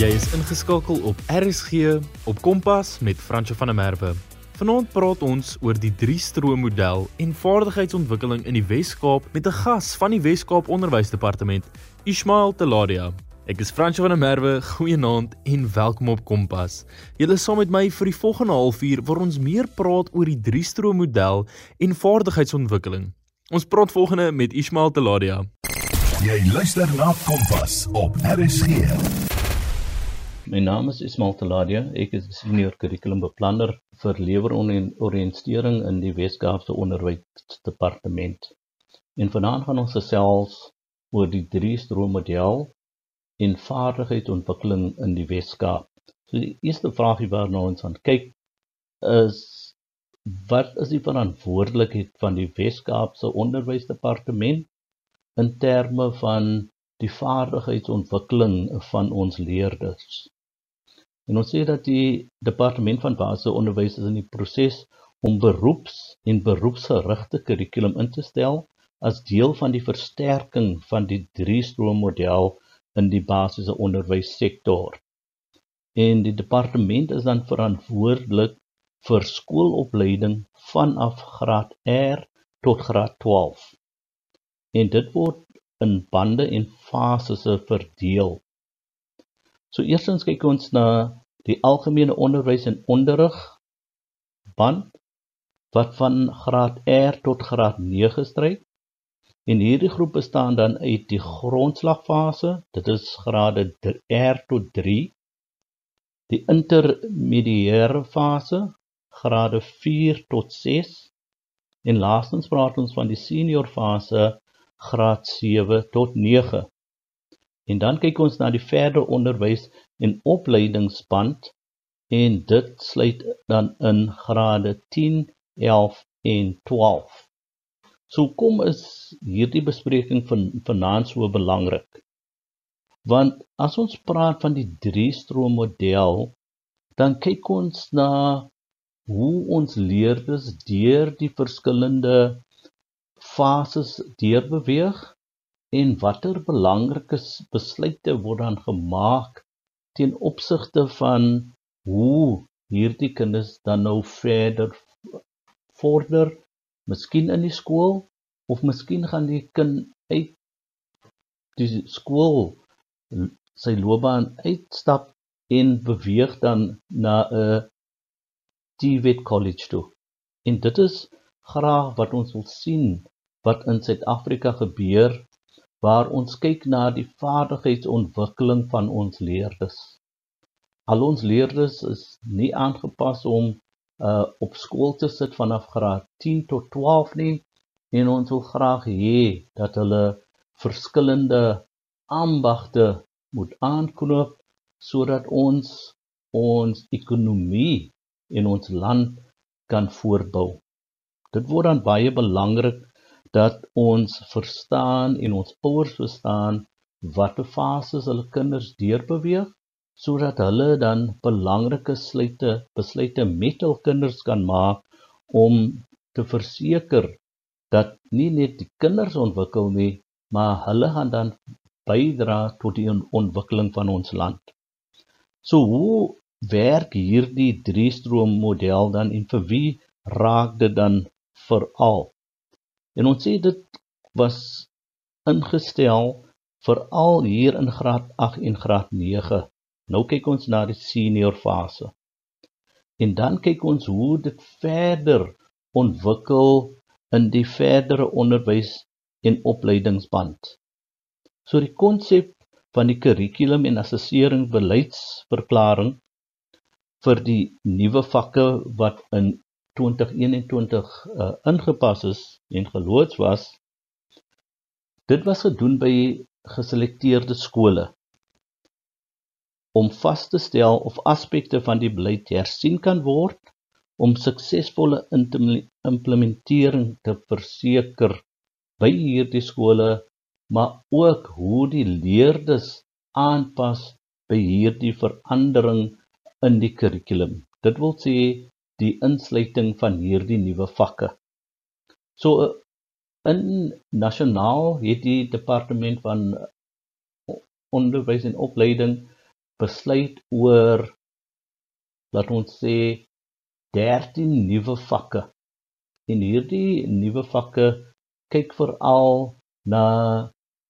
Jy is ingeskakel op RSG op Kompas met Franco van der Merwe. Vanaand praat ons oor die 3-stroom model en vaardigheidsontwikkeling in die Wes-Kaap met 'n gas van die Wes-Kaap Onderwysdepartement, Ismail Teladia. Ek is Franco van der Merwe. Goeienaand en welkom op Kompas. Julle is saam met my vir die volgende halfuur waar ons meer praat oor die 3-stroom model en vaardigheidsontwikkeling. Ons praat volgende met Ismail Teladia. Jy luister na Kompas op RSG. My naam is Ismail Taladia. Ek is senior kurrikulumbeplanner vir leeroriëntering in die Wes-Kaapse Onderwysdepartement. En vanaand gaan ons gesels oor die drie stroommodel en vaardigheidsontwikkeling in die Wes-Kaap. So die eerste vraagie waarna ons gaan kyk is wat is die verantwoordelikheid van die Wes-Kaapse Onderwysdepartement in terme van die vaardigheidsontwikkeling van ons leerders? En ons sê dat die departement van basiese onderwys is in die proses om beroeps- en beroepsgerigte kurrikulum in te stel as deel van die versterking van die drie-stroommodel in die basiese onderwyssektor. En die departement is dan verantwoordelik vir skoolopleiding vanaf graad R tot graad 12. En dit word in bande en fases verdeel. So eerstens kyk ons na die algemene onderwys en onderrig band wat van graad R tot graad 9 strek. En hierdie groep bestaan dan uit die grondslagfase, dit is grade R tot 3, die intermediêre fase, grade 4 tot 6 en laastens praat ons van die senior fase, graad 7 tot 9. En dan kyk ons na die verder onderwys en opleidingsband en dit sluit dan in grade 10, 11 en 12. So kom is hierdie bespreking van vanaand so belangrik. Want as ons praat van die drie-stroom model, dan kyk ons na hoe ons leerders deur die verskillende fases deurbeweeg en watter belangrike besluite word dan gemaak ten opsigte van hoe hierdie kinders dan nou verder vorder miskien in die skool of miskien gaan die kind uit die skool sy loopbaan uitstap en beweeg dan na 'n TVET college toe. En dit is graag wat ons wil sien wat in Suid-Afrika gebeur waar ons kyk na die vaardigheidsontwikkeling van ons leerders. Al ons leerders is nie aangepas om uh op skool te sit vanaf graad 10 tot 12 nie en ons wil graag hê dat hulle verskillende ambagte moet aanknoop sodat ons ons ekonomie in ons land kan voortbou. Dit word dan baie belangrik dat ons verstaan en ons ouers verstaan watter fases hulle kinders deurbeweeg sodat hulle dan belangrike besluite besluite met hul kinders kan maak om te verseker dat nie net die kinders ontwikkel nie maar hulle gaan dan bydra tot die ontwikkeling van ons land. So hoe werk hierdie drie-stroom model dan en vir wie raak dit dan veral? En ons sê dit was ingestel veral hier in graad 8 en graad 9. Nou kyk ons na die senior fase. En dan kyk ons hoe dit verder ontwikkel in die verdere onderwys en opleidingsband. So die konsep van die kurrikulum en assessering beleidsverklaring vir die nuwe vakke wat in 2021 uh, ingepas is en geloods was dit was gedoen by geselekteerde skole om vas te stel of aspekte van die beleid hersien kan word om suksesvolle implementering te verseker by hierdie skole maar ook hoe die leerders aanpas by hierdie verandering in die kurrikulum dit wil sê die insluiting van hierdie nuwe vakke. So in nasionaal het die departement van onderwys en opleiding besluit oor laat ons sê 13 nuwe vakke. En hierdie nuwe vakke kyk veral na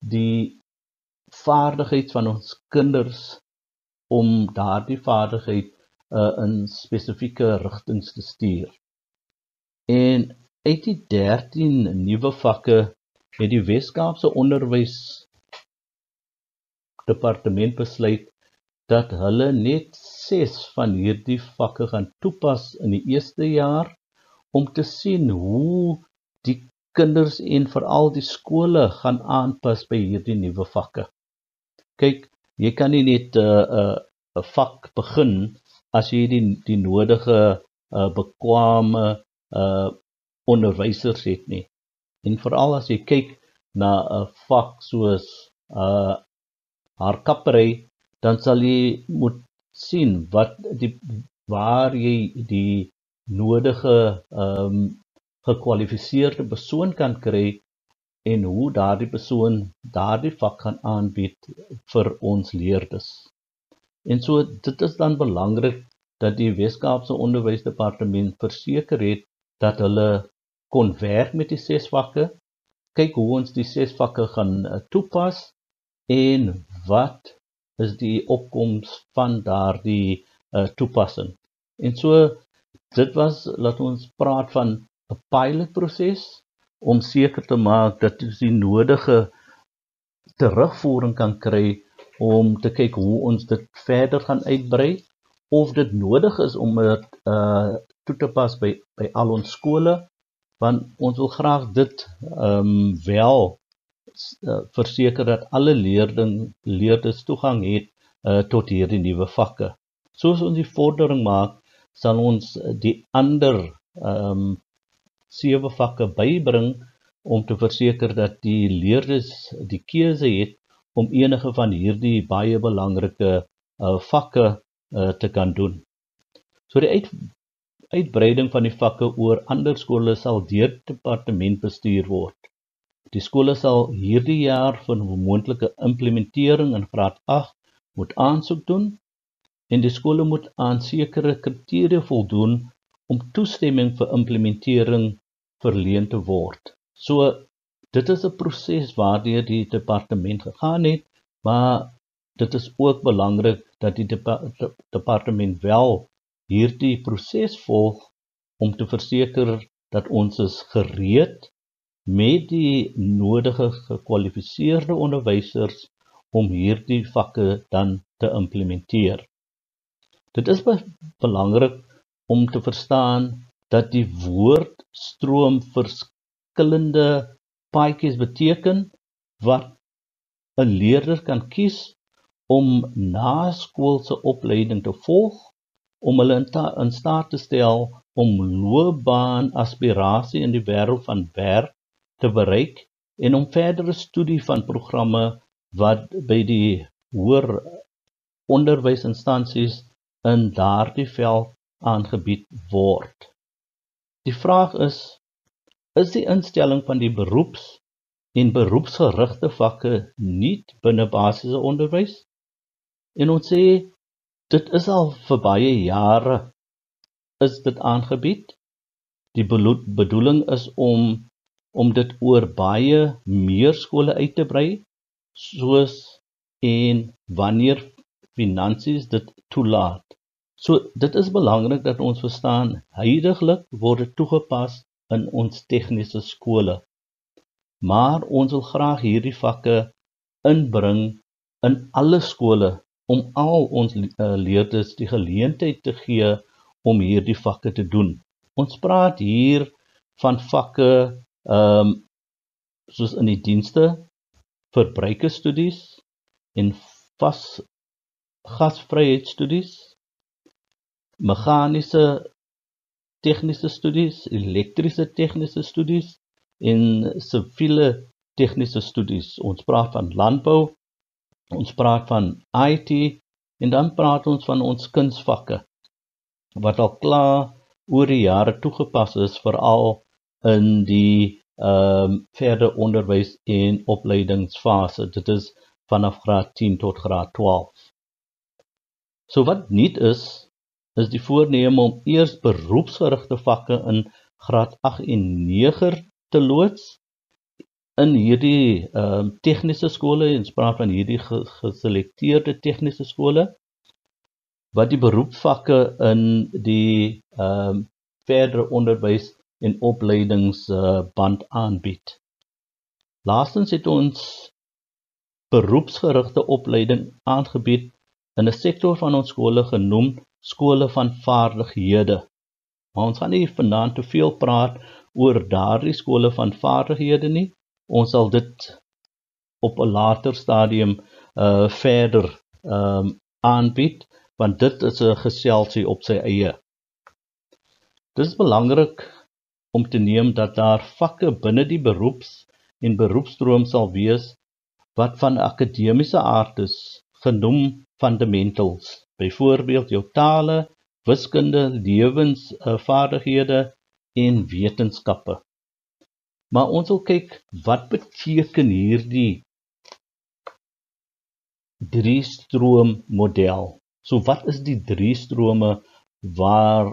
die vaardigheid van ons kinders om daardie vaardigheid uh, in spesifieke rigtings te stuur. En uit die 13 nuwe vakke het die Wes-Kaapse onderwys departement besluit dat hulle net 6 van hierdie vakke gaan toepas in die eerste jaar om te sien hoe die kinders en veral die skole gaan aanpas by hierdie nuwe vakke. Kyk, jy kan nie net 'n uh, 'n uh, 'n vak begin as jy die die nodige uh, bekwame uh, onderwysers het nie. En veral as jy kyk na 'n vak soos uh haar kappery dan sal jy moet sien wat die waar jy die nodige ehm um, gekwalifiseerde persoon kan kry en hoe daardie persoon daardie vak gaan aanbied vir ons leerders. En so dit is dan belangrik dat die Weskaapse Onderwysdepartement verseker het dat hulle kon werk met die ses vakke, kyk hoe ons die ses vakke gaan uh, toepas en wat is die opkoms van daardie uh, toepassing. En so dit was laat ons praat van 'n pilotproses om seker te maak dat ons die nodige terugvoering kan kry om te kyk hoe ons dit verder gaan uitbrei of dit nodig is om dit uh toe te pas by by al ons skole want ons wil graag dit ehm um, wel uh, verseker dat alle leerding leerders toegang het uh, tot hierdie nuwe vakke. Soos ons die vordering maak, sal ons die ander ehm um, sewe vakke bybring om te verseker dat die leerders die keuse het om enige van hierdie baie belangrike uh, vakke uh, te kan doen. So die uit, uitbreiding van die vakke oor ander skole sal deur departement bestuur word. Die skole sal hierdie jaar vir 'n moontlike implementering in graad 8 moet aansoek doen en die skole moet aan sekere kriteria voldoen om toestemming vir implementering verleen te word. So dit is 'n proses waardeur die departement gegaan het, maar dit is ook belangrik dat die depa departement wel hierdie proses volg om te verseker dat ons is gereed met die nodige gekwalifiseerde onderwysers om hierdie vakke dan te implementeer. Dit is belangrik om te verstaan dat die woord stroom verskillende paadjies beteken wat 'n leerder kan kies om na skoolse opleiding te volg om hulle in, in staat te stel om loopbaan aspirasie in die wêreld van werk te bereik en om verdere studie van programme wat by die hoër onderwysinstansies in daardie veld aangebied word. Die vraag is is die instelling van die beroeps en beroepsgerigte vakke nie binne basiese onderwys? En ons sê dit is al vir baie jare is dit aangebied. Die bedoeling is om om dit oor baie meer skole uit te brei soos en wanneer finansies dit toelaat. So dit is belangrik dat ons verstaan heidaglik word dit toegepas in ons tegniese skole. Maar ons wil graag hierdie vakke inbring in alle skole om al ons uh, leerders die geleentheid te gee om hierdie vakke te doen. Ons praat hier van vakke ehm um, soos in die dienste verbruikersstudies en vas gasvryheidsstudies meganiese tegniese studies elektriese tegniese studies en siviele tegniese studies ons praat van landbou ons praat van IT en dan praat ons van ons kunsvakke wat al klaar oor die jare toegepas is veral in die ehm um, verder onderwys en opleidingsfase. Dit is vanaf graad 10 tot graad 12. So wat nuut is, is die voorneme om eers beroepsgerigte vakke in graad 8 en 9 te loods in hierdie ehm um, tegniese skole en spraak van hierdie geselekteerde tegniese skole wat die beroepsvakke in die ehm um, verdere onderwys en opleidingsband uh, aanbied. Laastens het ons beroepsgerigte opleiding aangebied in 'n sektor van ons skole genoem skole van vaardighede. Maar ons gaan nie vanaand te veel praat oor daardie skole van vaardighede nie. Ons sal dit op 'n later stadium uh verder um aanbied want dit is 'n geselsie op sy eie. Dit is belangrik om te neem dat daar vakke binne die beroeps en beroepstroom sal wees wat van akademiese aard is, genoem fundamentals, byvoorbeeld jou tale, wiskunde, lewensvaardighede en wetenskappe. Maar ons wil kyk wat beteken hierdie drie stroom model. So wat is die drie strome waar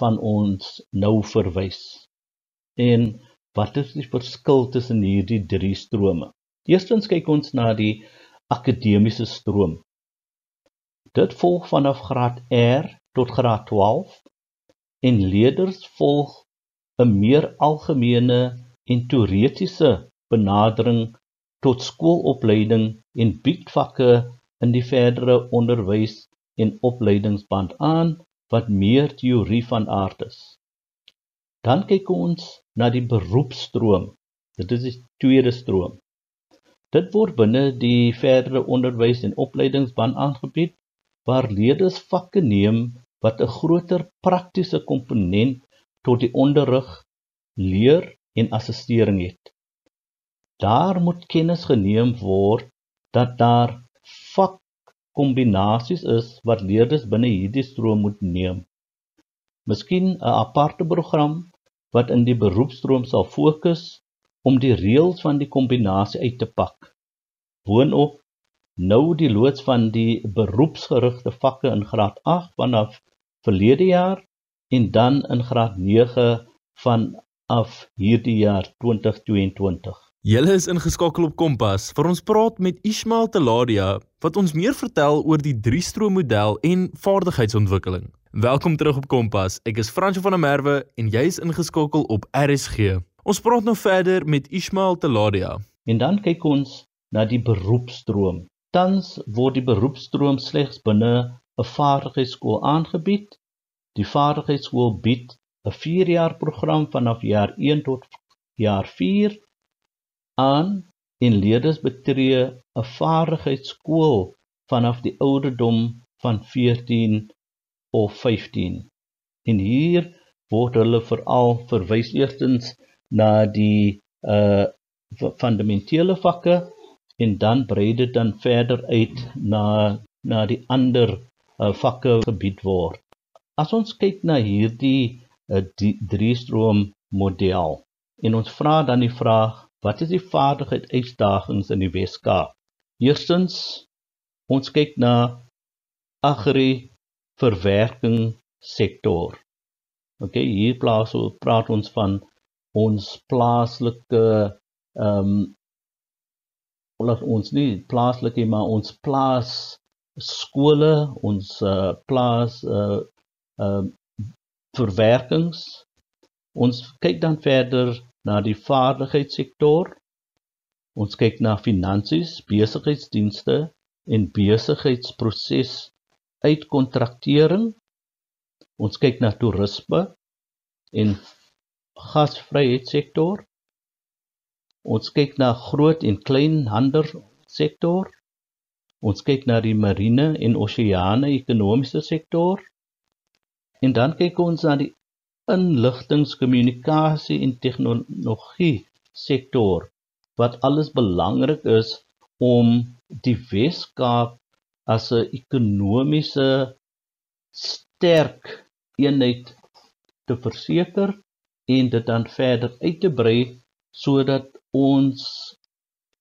van ons nou verwys? En wat is die verskil tussen hierdie drie strome? Eerstens kyk ons na die akademiese stroom. Dit volg vanaf graad R tot graad 12 en leerders volg 'n meer algemene en teoretiese benadering tot skoolopleiding en bied vakke in die verdere onderwys en opleidingsband aan wat meer teorie van aard is. Dan kyk ons na die beroepsstroom. Dit is die tweede stroom. Dit word binne die verdere onderwys en opleidingsband aangebied waar leerders vakke neem wat 'n groter praktiese komponent tot die onderrig, leer en assistering het. Daar moet kennis geneem word dat daar vakkombinasies is wat leerders binne hierdie stroom moet neem. Miskien 'n aparte program wat in die beroepstroom sal fokus om die reëls van die kombinasie uit te pak. Boonop nou die loods van die beroepsgerigte vakke in graad 8 vanaf verlede jaar en dan in graad 9 vanaf hierdie jaar 2022. Julle is ingeskakel op Kompas. Vir ons praat met Ismail Teladia wat ons meer vertel oor die drie-stroom model en vaardigheidsontwikkeling. Welkom terug op Kompas. Ek is Fransjo van der Merwe en jy is ingeskakel op RSG. Ons praat nou verder met Ismail Teladia. En dan kyk ons na die beroepsstroom. Tans word die beroepsstroom slegs binne 'n vaardigheidsskool aangebied. Die vaardigheidsskool bied 'n 4-jaar program vanaf jaar 1 tot jaar 4 aan en leerders betree 'n vaardigheidsskool vanaf die ouderdom van 14 of 15. En hier word hulle veral verwys eerstens na die uh fundamentele vakke en dan brei dit dan verder uit na na die ander uh, vakke gebied word. As ons kyk na hierdie uh, die drie stroom model en ons vra dan die vraag wat is die vaardigheid uitdagings in die Weskaap? Eerstens ons kyk na agri verwerking sektor. OK, hier plaas ons praat ons van ons plaaslike ehm um, laat ons nie plaaslike maar ons plaas skole ons uh, plaas uh uh verwerkings. Ons kyk dan verder na die vaardigheidssektor. Ons kyk na finansies besigheidsdienste en besigheidsproses uitkontraktering. Ons kyk na toerisme en gasvryheidssektor. Ons kyk na groot en klein handelssektor. Ons kyk na die marine en oseane ekonomiese sektor. En dan kyk ons na die inligtingkommunikasie en tegnologie sektor wat alles belangrik is om die Weskaap as 'n ekonomiese sterk eenheid te verseker en dit dan verder uit te brei sodat ons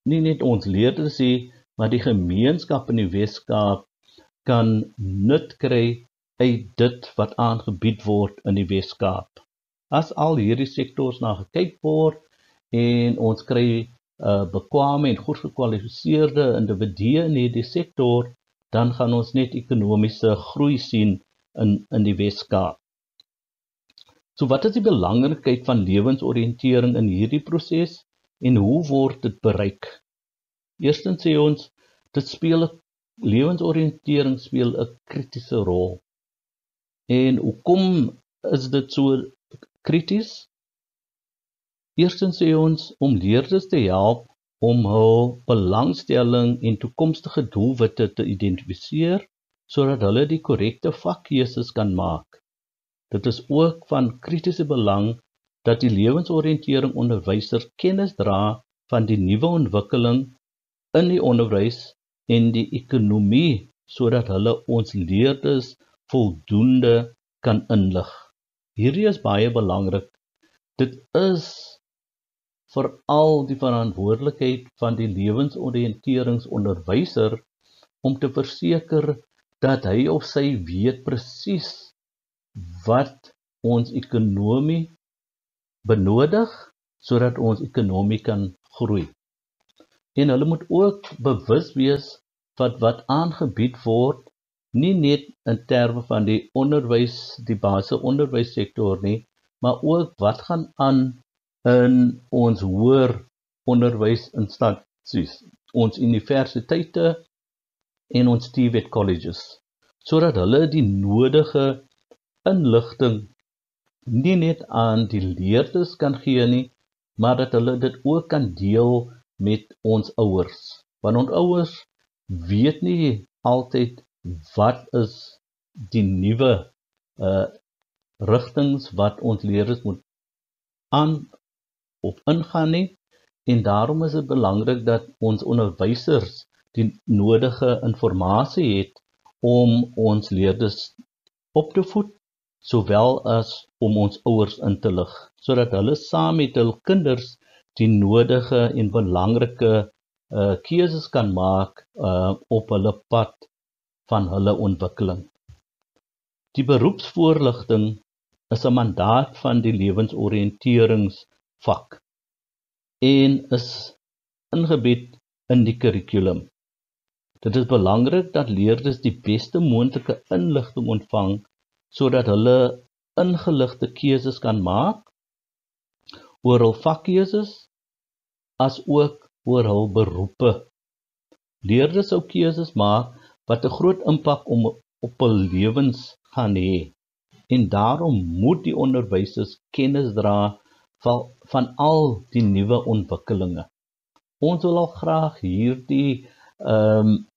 nie net ons leerders sê maar die gemeenskap in die Weskaap kan nut kry uit dit wat aangebied word in die Weskaap. As al hierdie sektors na gekyk word en ons kry uh, bekwame en goed gekwalifiseerde individue in hierdie sektor, dan gaan ons net ekonomiese groei sien in in die Weskaap. So wat is die belangrikheid van lewensoriëntering in hierdie proses en hoe word dit bereik? Eerstens sê ons dit speel 'n lewensoriëntering speel 'n kritiese rol. En hoekom is dit so krities? Eerstens sê ons om leerders te help om hul belangstelling en toekomstige doelwitte te identifiseer sodat hulle die korrekte vakkeuses kan maak. Dit is ook van kritiese belang dat die lewensoriëntering onderwyser kennis dra van die nuwe ontwikkeling in die onderwys en die ekonomie sodat hulle ons leerders voldoende kan inlig. Hierdie is baie belangrik. Dit is veral die verantwoordelikheid van die lewensoriënteringsonderwyser om te verseker dat hy of sy weet presies wat ons ekonomie benodig sodat ons ekonomie kan groei. En hulle moet ook bewus wees wat wat aangebied word nie net in terme van die onderwys, die basiese onderwyssektor nie, maar ook wat gaan aan in ons hoër onderwysinstansies, ons universiteite en ons TVET colleges sodat hulle die nodige inligting nie net aan die leerders kan gee nie, maar dat hulle dit ook kan deel met ons ouers. Want ons ouers weet nie altyd wat is die nuwe uh rigtings wat ons leerders moet aan op ingaan nie en daarom is dit belangrik dat ons onderwysers die nodige inligting het om ons leerders op te voed sowel as om ons ouers in te lig sodat hulle saam met hul kinders die nodige en belangrike uh keuses kan maak uh op hulle pad van hulle ontwikkeling. Die beroepsvoorligting is 'n mandaat van die lewensoriënteringsvak en is ingebed in die kurrikulum. Dit is belangrik dat leerders die beste moontlike inligting ontvang sodat hulle ingeligte keuses kan maak oor hul vakkeuses as ook oor hul beroepe. Leerders sou keuses maak wat 'n groot impak om op hul lewens gaan hê. En daarom moet die onderwysers kennis dra van van al die nuwe ontwikkelinge. Ons wil al graag hierdie ehm um,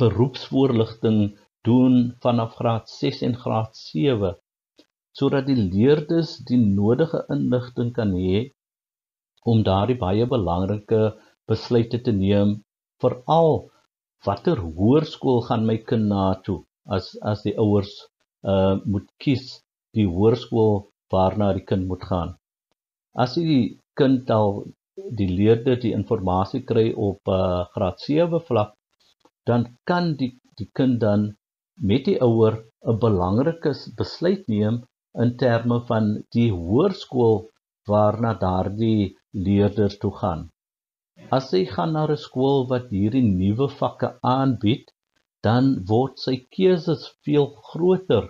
beroepsvoorligting doen vanaf graad 6 en graad 7 sodat die leerders die nodige inligting kan hê om daardie baie belangrike besluite te neem veral watter hoërskool gaan my kind na toe as as die ouers uh moet kies die hoërskool waarna die kind moet gaan. As die kind al die leerder die inligting kry op uh graad 7 vlak dan kan die die kind dan met die ouer 'n belangrike besluit neem in terme van die hoërskool waarna daardie leerders toe gaan. As hy gaan na 'n skool wat hierdie nuwe vakke aanbied, dan word sy keuses veel groter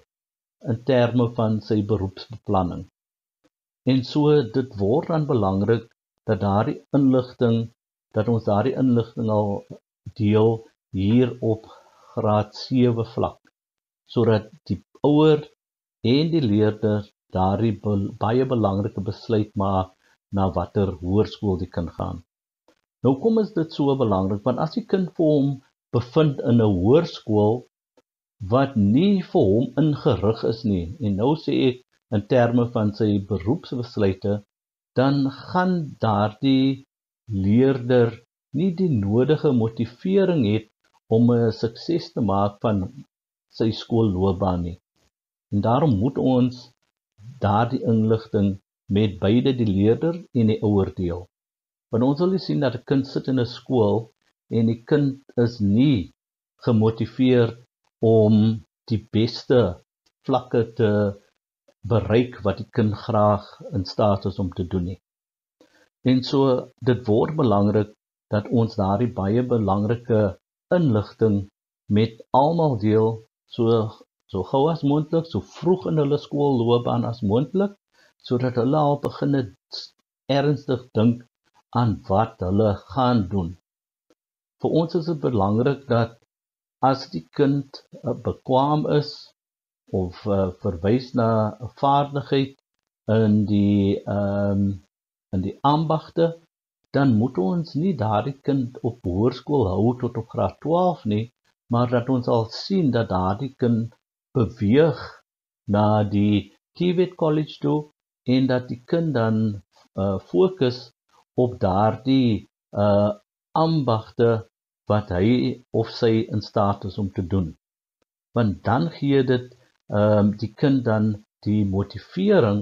in terme van sy beroepsbeplanning. En so dit word dan belangrik dat daardie inligting dat ons daardie inligting al deel hier op graad 7 vlak sodat die ouer en die leerder daardie baie belangrike besluit maak na watter hoërskool die kind gaan. Nou kom is dit so belangrik want as die kind vir hom bevind in 'n hoërskool wat nie vir hom ingerig is nie en nou sê ek in terme van sy beroepsbesluite dan gaan daardie leerder nie die nodige motivering het om 'n sukses te maak van sy skoolloopbaan nie. En daarom moet ons daardie inligting met beide die leerder en die ouer deel. Want ons wil sien dat 'n kind sit in 'n skool en die kind is nie gemotiveer om die beste vlakke te bereik wat die kind graag in staat is om te doen nie. En so dit word belangrik dat ons daardie baie belangrike inligting met almal deel so so gou as moontlik, so vroeg in hulle skoolloopbaan as moontlik, sodat hulle al begin ernstig dink aan wat hulle gaan doen. Vir ons is dit belangrik dat as die kind uh, bekwam is of uh, verwys na 'n vaardigheid in die ehm um, in die ambagte dan moet ons nie daardie kind op hoërskool hou tot op graad 12 nie maar dat ons al sien dat daardie kind beweeg na die TVET college toe en dat die kind dan uh, fokus op daardie uh ambagte wat hy of sy in staat is om te doen. Want dan gee dit ehm um, die kind dan die motivering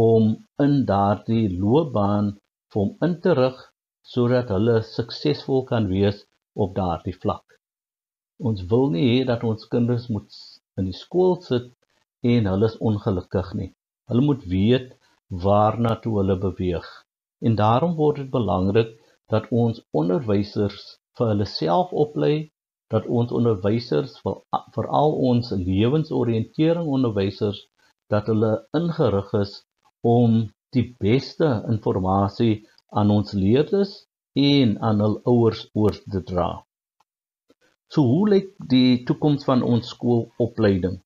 om in daardie loopbaan vir hom in te rig sodat hulle suksesvol kan wees op daardie vlak. Ons wil nie hê dat ons kinders moet in die skool sit en hulle is ongelukkig nie. Hulle moet weet waarna toe hulle beweeg. En daarom word dit belangrik dat ons onderwysers vir hulle self oplei dat ons onderwysers veral ons lewensoriëntering onderwysers dat hulle ingerig is om die beste inligting aan ons leerders en aan hul ouers oor te dra. So hoe lyk die toekoms van ons skoolopleiding?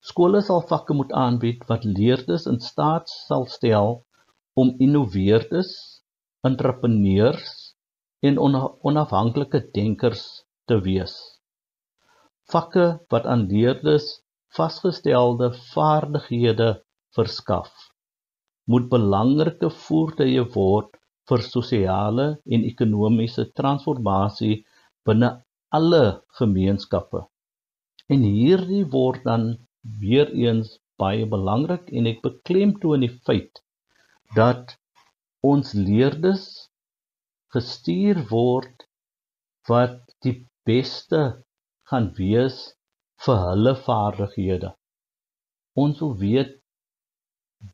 Skole sal vakke moet aanbied wat leerders in staat sal stel om innoveerders, entrepreneurs en onafhanklike denkers te wees. Vakke wat aan leerders vasgestelde vaardighede verskaf, moet belangrike voertuie word vir sosiale en ekonomiese transformasie binne alle gemeenskappe. En hierdie word dan weer eens baie belangrik en ek beklemtoon die feit dat ons leerders gestuur word wat die beste gaan wees vir hulle vaardighede. Ons wil weet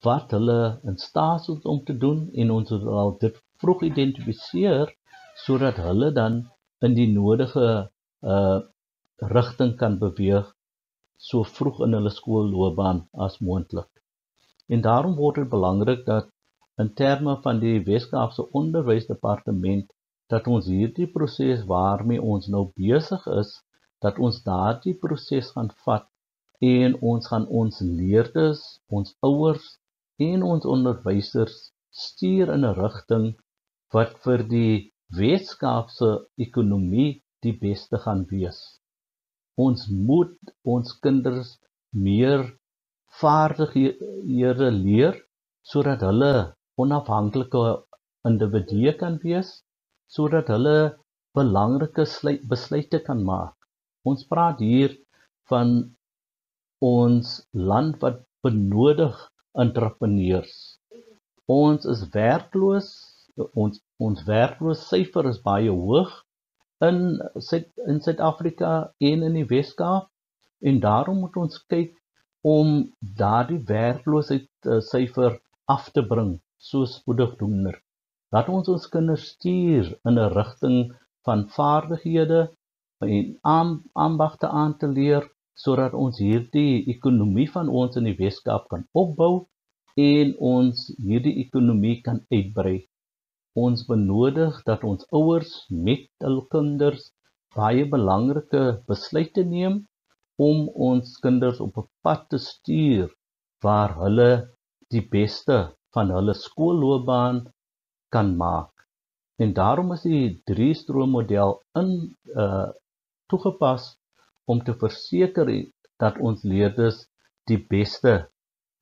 wat hulle in staat is om te doen en ons wil dit vroeg identifiseer sodat hulle dan in die nodige uh rigting kan beweeg so vroeg in hulle skoolloopbaan as moontlik. En daarom word dit belangrik dat in terme van die Weskaapse Onderwysdepartement dat ons hierdie proses waarmee ons nou besig is, dat ons daardie proses gaan vat en ons gaan ons leerders, ons ouers en ons onderwysers stuur in 'n rigting wat vir die Weskaapse ekonomie die beste gaan wees. Ons moet ons kinders meer vaardighede leer sodat hulle onafhanklike individue kan wees sodat hulle belangrike besluite kan maak. Ons praat hier van ons land wat benodig entrepreneurs. Ons is werkloos. Ons ons werkloosheidsyfer is baie hoog in in Suid-Afrika en in die Wes-Kaap en daarom moet ons kyk om daardie werkloosheidsyfer af te bring so spoedig doener dat ons ons kinders stuur in 'n rigting van vaardighede en ambagte aan te leer sodat ons hierdie ekonomie van ons in die Weskaap kan opbou en ons hierdie ekonomie kan uitbrei. Ons benodig dat ons ouers met hul kinders baie belangrike besluite neem om ons kinders op 'n pad te stuur waar hulle die beste van hulle skoolloopbaan kan maak. En daarom is die drie stroom model in uh toegepas om te verseker dat ons leerders die beste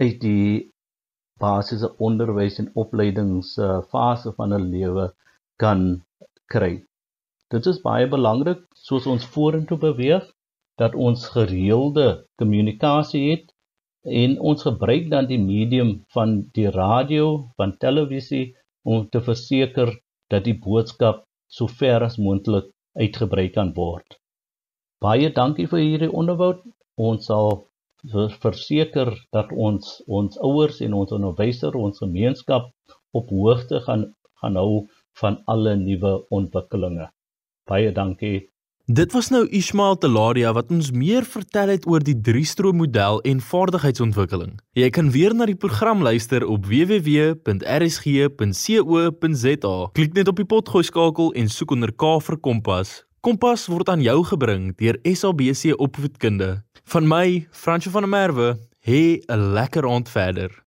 uit die basiese onderwys en opleidingsfase uh, van hul lewe kan kry. Dit is baie belangrik soos ons vorentoe beweeg dat ons gereelde kommunikasie het en ons gebruik dan die medium van die radio, van televisie om te verseker dat die boodskap so ver as moontlik uitgebrei kan word. Baie dankie vir hierdie onderhoud. Ons sal verseker dat ons ons ouers en ons onderwysers, ons gemeenskap op hoogte gaan gaan hou van alle nuwe ontwikkelinge. Baie dankie. Dit was nou Ismail Teladia wat ons meer vertel het oor die drie-stroom model en vaardigheidsontwikkeling. Jy kan weer na die program luister op www.rsg.co.za. Klik net op die potgooi skakel en soek onder K vir Kompas. Kompas word aan jou gebring deur SABC Opvoedkunde. Van my, Fransjo van der Merwe, hê 'n lekker aand verder.